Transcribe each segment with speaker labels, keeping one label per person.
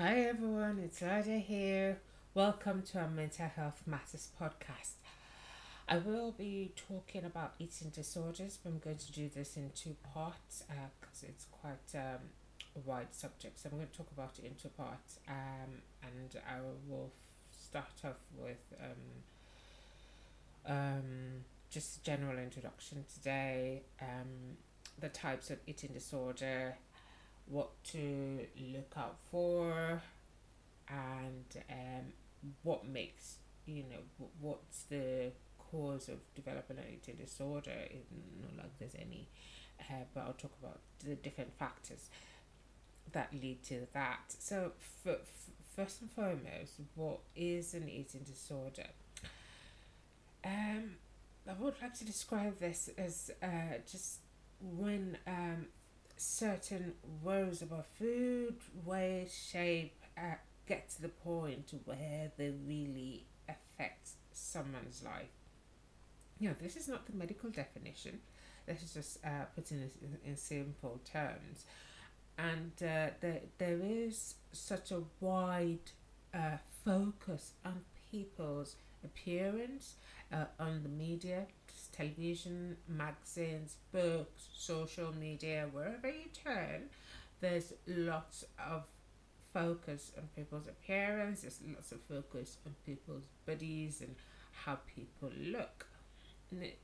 Speaker 1: Hi everyone, it's Raja here. Welcome to our Mental Health Matters podcast. I will be talking about eating disorders, but I'm going to do this in two parts because uh, it's quite um, a wide subject. So I'm going to talk about it in two parts, um, and I will start off with um, um, just a general introduction today, um, the types of eating disorder, what to look out for, and um, what makes you know what's the cause of developing an eating disorder. Not like there's any, uh, but I'll talk about the different factors that lead to that. So, for, for, first and foremost, what is an eating disorder? Um, I would like to describe this as uh, just when um, certain worries about food, weight, shape uh, get to the point where they really affect someone's life. You know, this is not the medical definition. This is just uh, putting it in, in simple terms. And uh, there, there is such a wide uh, focus on people's appearance uh, on the media, television, magazines, books, social media, wherever you turn, there's lots of focus on people's appearance, there's lots of focus on people's bodies and how people look.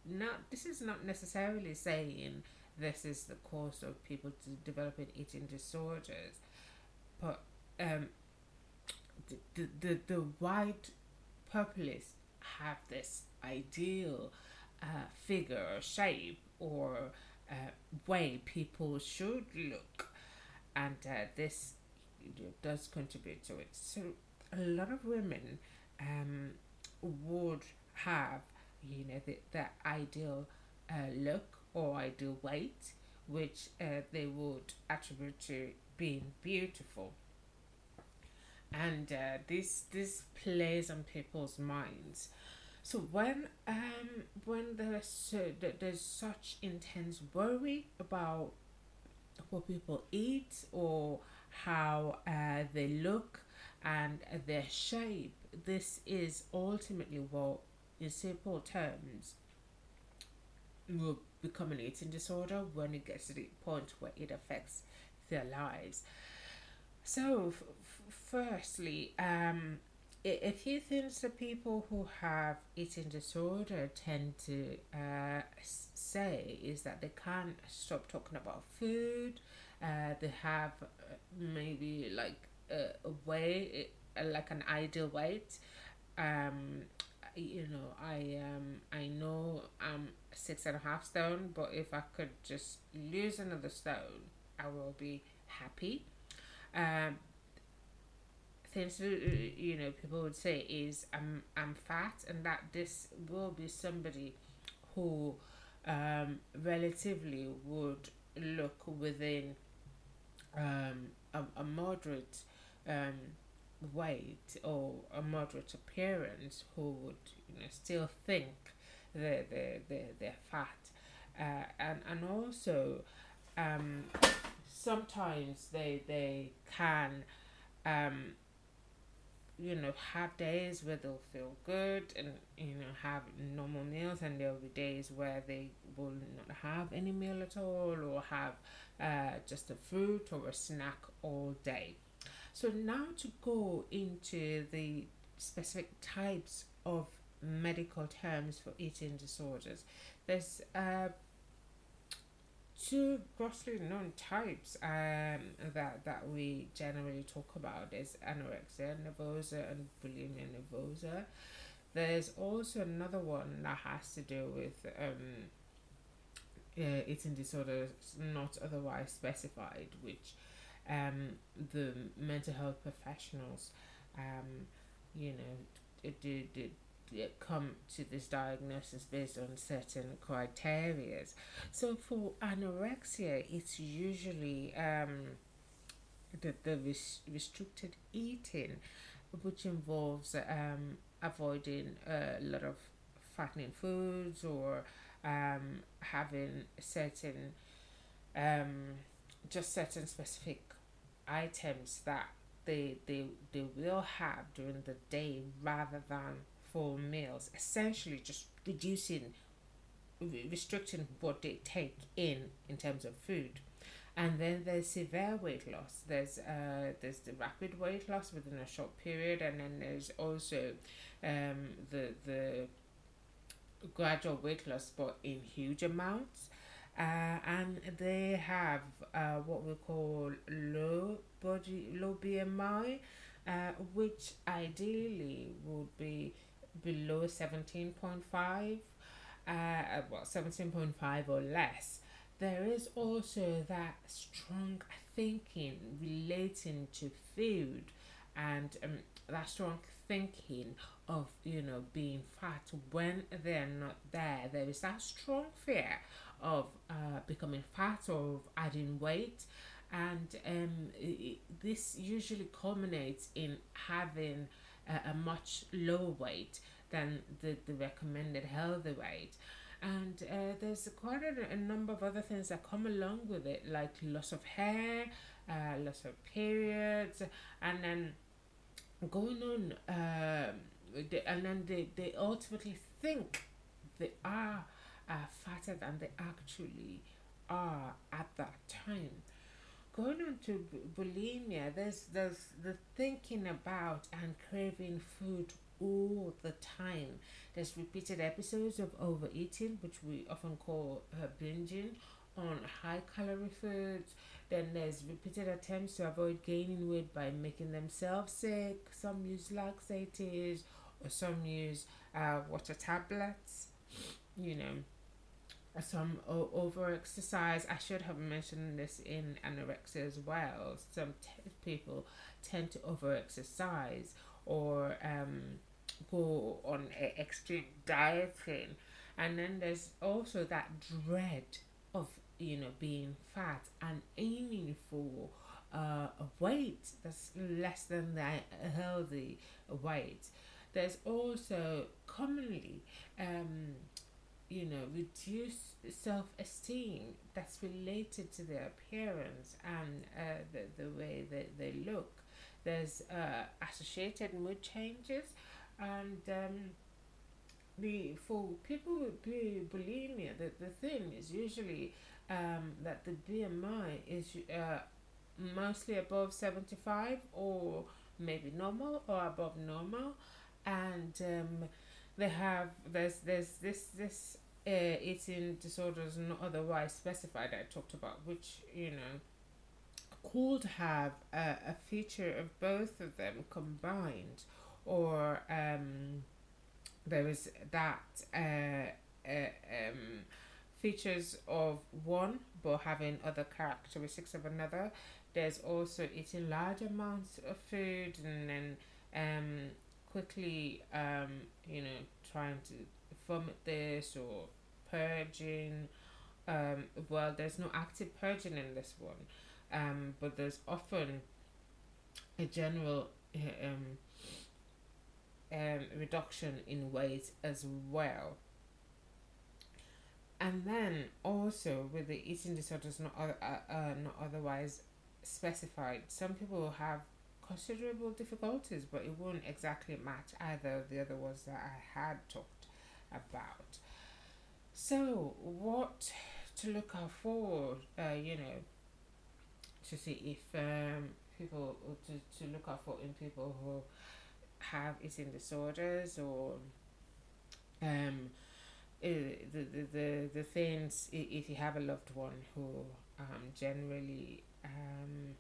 Speaker 1: Now, this is not necessarily saying this is the cause of people developing eating disorders, but um, the, the, the, the wide populace have this ideal uh, figure or shape or uh, way people should look, and uh, this does contribute to it. So a lot of women um, would have, you know, the, the ideal uh, look or ideal weight, which uh, they would attribute to being beautiful. And uh, this this plays on people's minds. So when um when there's there's such intense worry about what people eat or how uh, they look and their shape, this is ultimately what, in simple terms, will become an eating disorder when it gets to the point where it affects their lives. So, firstly, um, a few things that people who have eating disorder tend to uh, say is that they can't stop talking about food. Uh, they have uh, maybe like a, a uh, like an ideal weight. Um, you know, I um, I know I'm six and a half stone, but if I could just lose another stone, I will be happy. Um, things you know people would say is I'm I'm fat and that this will be somebody who um, relatively would look within um, a, a moderate um, weight or a moderate appearance who would you know still think they're, they're, they're, they're fat. Uh, and and also um, sometimes they they can um, you know, have days where they'll feel good and, you know, have normal meals, and there'll be days where they will not have any meal at all or have uh, just a fruit or a snack all day. So, now to go into the specific types of medical terms for eating disorders, there's uh, two grossly known types um, that that we generally talk about is anorexia nervosa and bulimia nervosa. There's also another one that has to do with um, uh, eating disorders not otherwise specified, which um, the mental health professionals, um, you know, did, come to this diagnosis based on certain criteria. So for anorexia, it's usually um, the, the res- restricted eating, which involves um, avoiding a lot of fattening foods or um, having certain um, just certain specific items that they they they will have during the day rather than full meals. Essentially, just reducing, restricting what they take in in terms of food. And then there's severe weight loss. There's uh there's the rapid weight loss within a short period, and then there's also um the the gradual weight loss, but in huge amounts. Uh, and they have uh, what we call low body low BMI, uh, which ideally would be below seventeen point five, uh, well seventeen point five or less. There is also that strong thinking relating to food, and um, that strong thinking of you know being fat when they're not there. There is that strong fear of uh, becoming fat or adding weight and um, it, this usually culminates in having a, a, much lower weight than the, the recommended healthy weight and uh, there's quite a, a, number of other things that come along with it like loss of hair uh, loss of periods and then going on um, and then they, they ultimately think they are are fatter than they actually are at that time. Going on to bulimia, there's there's the thinking about and craving food all the time. There's repeated episodes of overeating, which we often call uh, binging on high calorie foods. Then there's repeated attempts to avoid gaining weight by making themselves sick. Some use laxatives or some use uh, water tablets. You know, some over exercise. I should have mentioned this in anorexia as well. Some t- people tend to over exercise or um, go on a extreme dieting, and then there's also that dread of you know being fat and aiming for uh, a weight that's less than the healthy weight. There's also commonly um, you know, reduce self esteem that's related to their appearance and uh, the, the way that they look. There's uh, associated mood changes, and um, the for people with bulimia, the, the thing is usually um, that the BMI is uh, mostly above 75 or maybe normal or above normal, and um, they have there's there's this this uh, eating disorders not otherwise specified I talked about, which you know could have a, a feature of both of them combined, or um, there is that uh, uh, um, features of one but having other characteristics of another. There's also eating large amounts of food and then um, quickly um, you know trying to vomit this or purging. Um, well, there's no active purging in this one, um, but there's often a general um, um, reduction in weight as well. And then also with the eating disorders not uh, uh, not otherwise specified, some people have considerable difficulties, but it won't exactly match either of the other ones that I had talked about. So, what to look out for, uh, you know, to see if um, people, to, to look out for in people who have eating disorders or um, the, the, the, the things, if you have a loved one who um, generally um,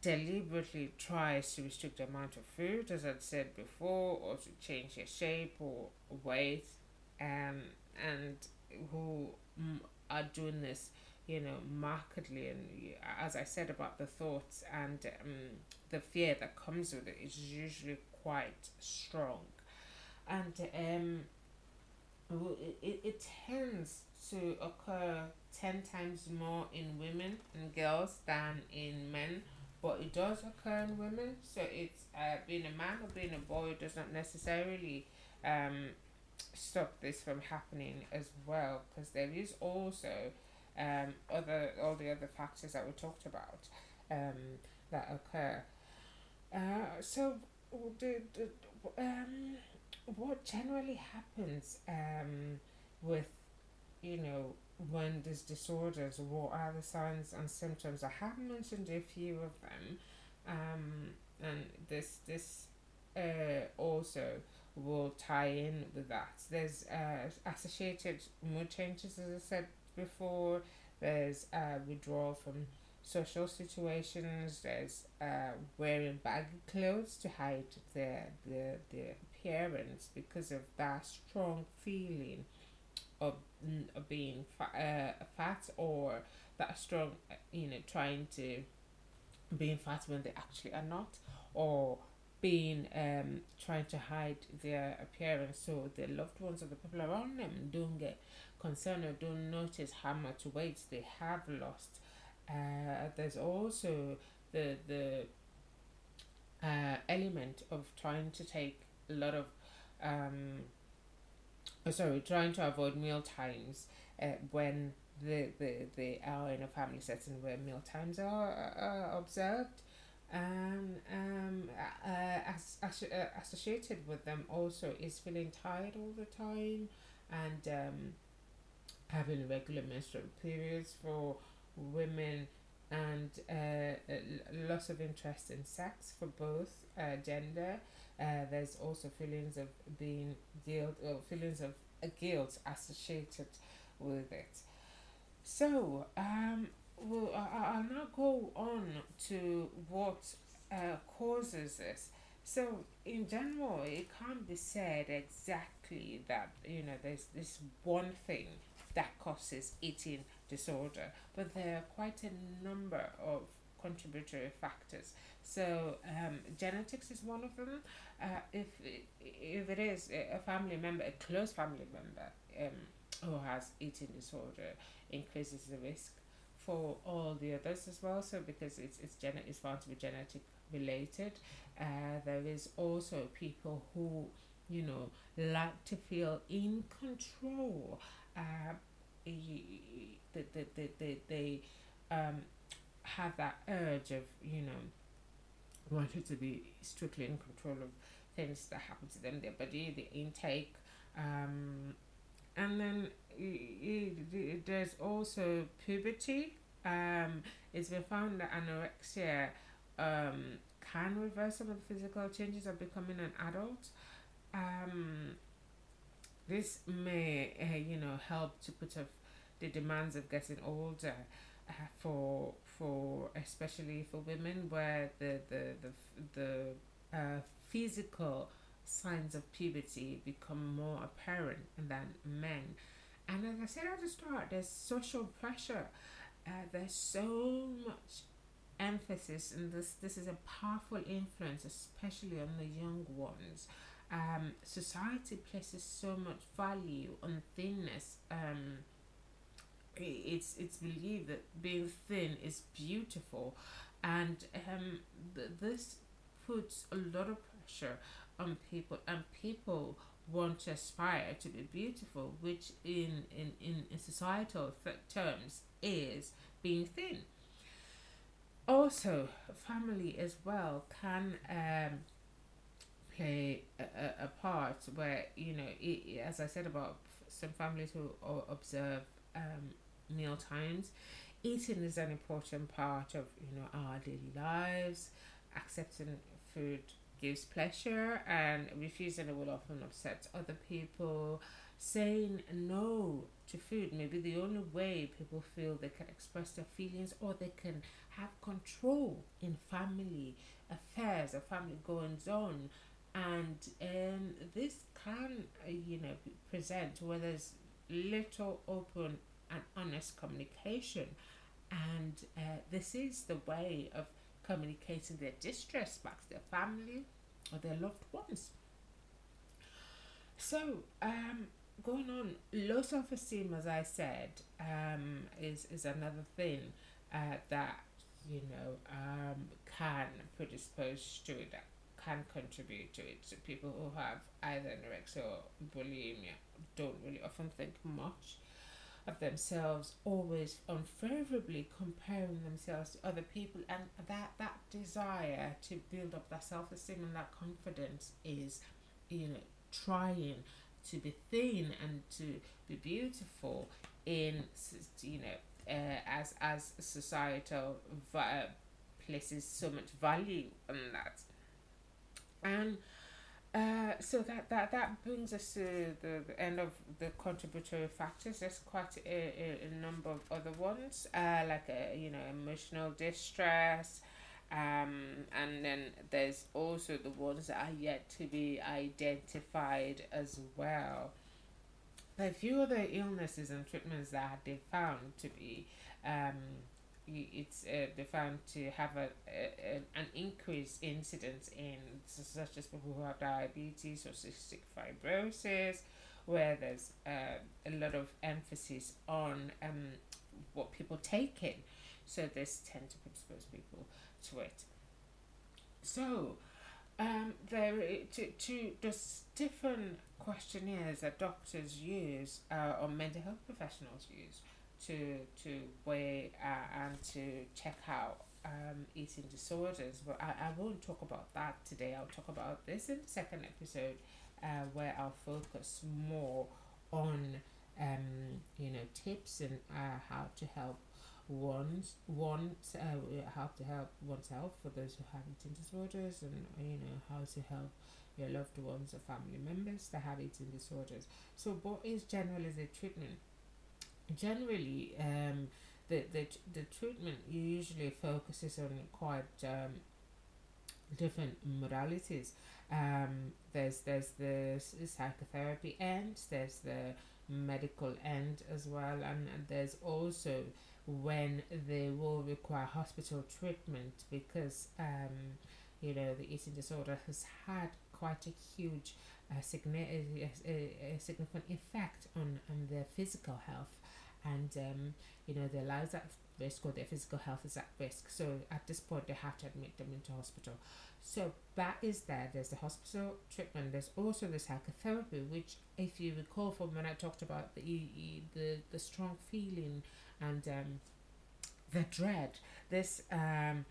Speaker 1: deliberately tries to restrict the amount of food, as I'd said before, or to change their shape or weight, um, and who are doing this, you know, markedly. And as I said about the thoughts and um, the fear that comes with it is usually quite strong. And um, it, it tends to occur 10 times more in women and girls than in men but it does occur in women. So it's uh, being a man or being a boy does not necessarily um, stop this from happening as well, because there is also um, other all the other factors that we talked about. Um, that occur. Uh, so, the, the, um, what generally happens um, with, you know, when there's disorders, what are the signs and symptoms? I have mentioned a few of them, um, and this this uh, also will tie in with that. There's uh, associated mood changes, as I said before. There's uh, withdrawal from social situations. There's uh, wearing baggy clothes to hide the the the appearance because of that strong feeling of, of being fa- uh, fat or that strong, uh, you know, trying to being fat when they actually are not, or being um trying to hide their appearance so the loved ones or the people around them don't get concerned or don't notice how much weight they have lost. Uh, there's also the the uh, element of trying to take a lot of um, sorry, trying to avoid meal times uh, when the, the, the are in a family setting where meal times are uh, observed. Um, um, uh, as, as, uh, associated with them also is feeling tired all the time and um, having regular menstrual periods for women and uh, loss of interest in sex for both uh, gender uh, there's also feelings of being guilt or feelings of a guilt associated with it. So, um, well, I, I'll now go on to what uh, causes this. So, in general, it can't be said exactly that you know there's this one thing that causes eating disorder, but there are quite a number of contributory factors. So um, genetics is one of them. Uh, if if it is a family member, a close family member um, who has eating disorder, increases the risk for all the others as well. So because it's it's gen it's found to be genetic related. Uh, there is also people who you know like to feel in control. Uh, they, they, they, they um, have that urge of you know wanting to be strictly in control of things that happen to them, their body, the intake, um, and then there's also puberty. Um, it's been found that anorexia um, can reverse some of the physical changes of becoming an adult. Um, this may, uh, you know, help to put off the demands of getting older uh, for for especially for women where the the the, the uh, physical signs of puberty become more apparent than men. And as i said at the start there's social pressure. Uh, there's so much emphasis and this this is a powerful influence especially on the young ones. Um, society places so much value on thinness um, it's it's believed that being thin is beautiful, and um, th- this puts a lot of pressure on people, and people want to aspire to be beautiful, which in in in, societal th- terms is being thin. Also, family as well can um, play a, a part where you know, it, as I said about some families who observe um, meal times. Eating is an important part of you know our daily lives. Accepting food gives pleasure, and refusing it will often upset other people. Saying no to food may be the only way people feel they can express their feelings or they can have control in family affairs or family goings on and um, this can uh, you know present where there's little open and honest communication. And uh, this is the way of communicating their distress back to their family or their loved ones. So, um, going on, low self esteem, as I said, um, is, is another thing uh, that you know um, can predispose to it, that can contribute to it. So, people who have either anorexia or bulimia don't really often think much of themselves always unfavorably comparing themselves to other people and that that desire to build up that self esteem and that confidence is, you know, trying to be thin and to be beautiful in, you know, uh, as as societal vi- places so much value on that. And uh, so that, that that brings us to the, the end of the contributory factors. There's quite a, a, a number of other ones, uh, like a, you know emotional distress, um, and then there's also the ones that are yet to be identified as well. A few other illnesses and treatments that they found to be um, it's uh, they found to have a, a, an increased incidence in such as people who have diabetes or cystic fibrosis, where there's uh, a lot of emphasis on um, what people take in. So this tend to predispose people to it. So um, there to, to there's different questionnaires that doctors use uh, or mental health professionals use to to weigh uh, and to check out um, eating disorders. But I, I won't talk about that today. I'll talk about this in the second episode, uh, where I'll focus more on um, you know tips and uh, how to help one's one uh, how to help oneself for those who have eating disorders and you know how to help your loved ones or family members that have eating disorders. So, what is generally the treatment? Generally um, the, the the treatment usually focuses on quite um, different modalities. Um, there's there's the psychotherapy end, there's the medical end as well, and, and there's also when they will require hospital treatment because um, you know the eating disorder has had quite a huge uh, significant, a, a significant effect on, on their physical health and um, you know their lives at risk or their physical health is at risk. So at this point, they have to admit them into hospital. So that is there. There's the hospital treatment. There's also the psychotherapy, which, if you recall from when I talked about the the the strong feeling and um, the dread, this um,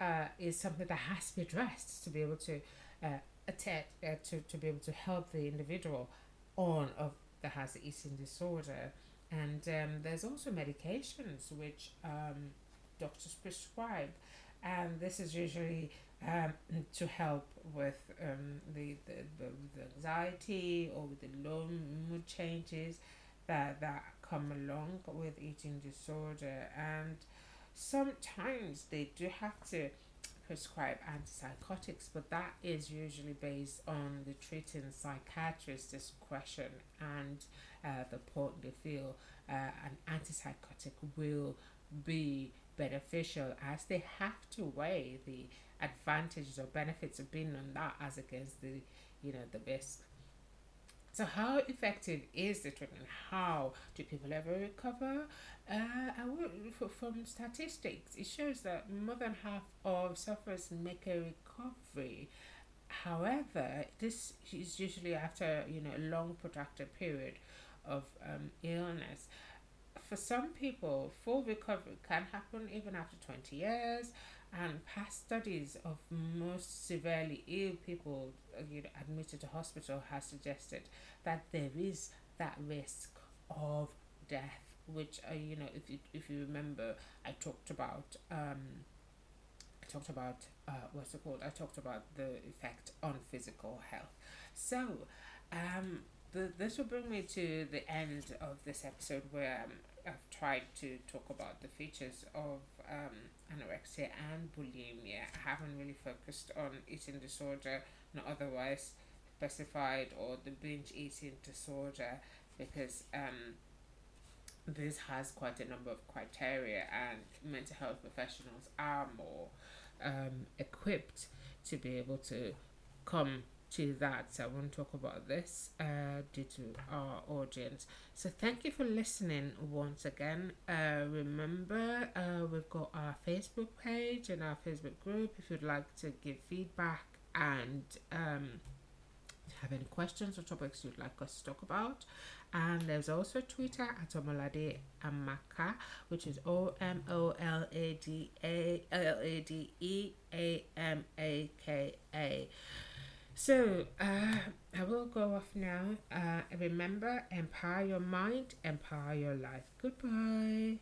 Speaker 1: uh, is something that has to be addressed to be able to uh, uh, to to be able to help the individual on of that has the eating disorder and um, there's also medications which um, doctors prescribe, and this is usually um, to help with um, the, the, the, anxiety or with the low mood changes that, that come along with eating disorder. And sometimes they do have to prescribe antipsychotics, but that is usually based on the treating psychiatrist's discretion and uh, the point they feel uh, an antipsychotic will be beneficial as they have to weigh the advantages or benefits of being on that as against the you know the risk. So how effective is the treatment? How do people ever recover? Uh, from statistics it shows that more than half of sufferers make a recovery. However this is usually after you know a long protracted period of um, illness. For some people, full recovery can happen even after 20 years, and past studies of most severely ill people uh, you know, admitted to hospital has suggested that there is that risk of death which uh, you know if you if you remember I talked about um I talked about uh, what's it called I talked about the effect on physical health so um the, this will bring me to the end of this episode where um, I've tried to talk about the features of um, anorexia and bulimia. I haven't really focused on eating disorder, not otherwise specified, or the binge eating disorder because um, this has quite a number of criteria, and mental health professionals are more um, equipped to be able to come to that. so I won't talk about this uh, due to our audience. So, thank you for listening once again. Uh, remember, uh, we've got our Facebook page and our Facebook group if you'd like to give feedback and um, have any questions or topics you'd like us to talk about. And there's also Twitter at Omolade Amaka, which is O M O L A D A L A D E A M A K A. So uh, I will go off now. Uh, remember, empower your mind, empower your life. Goodbye.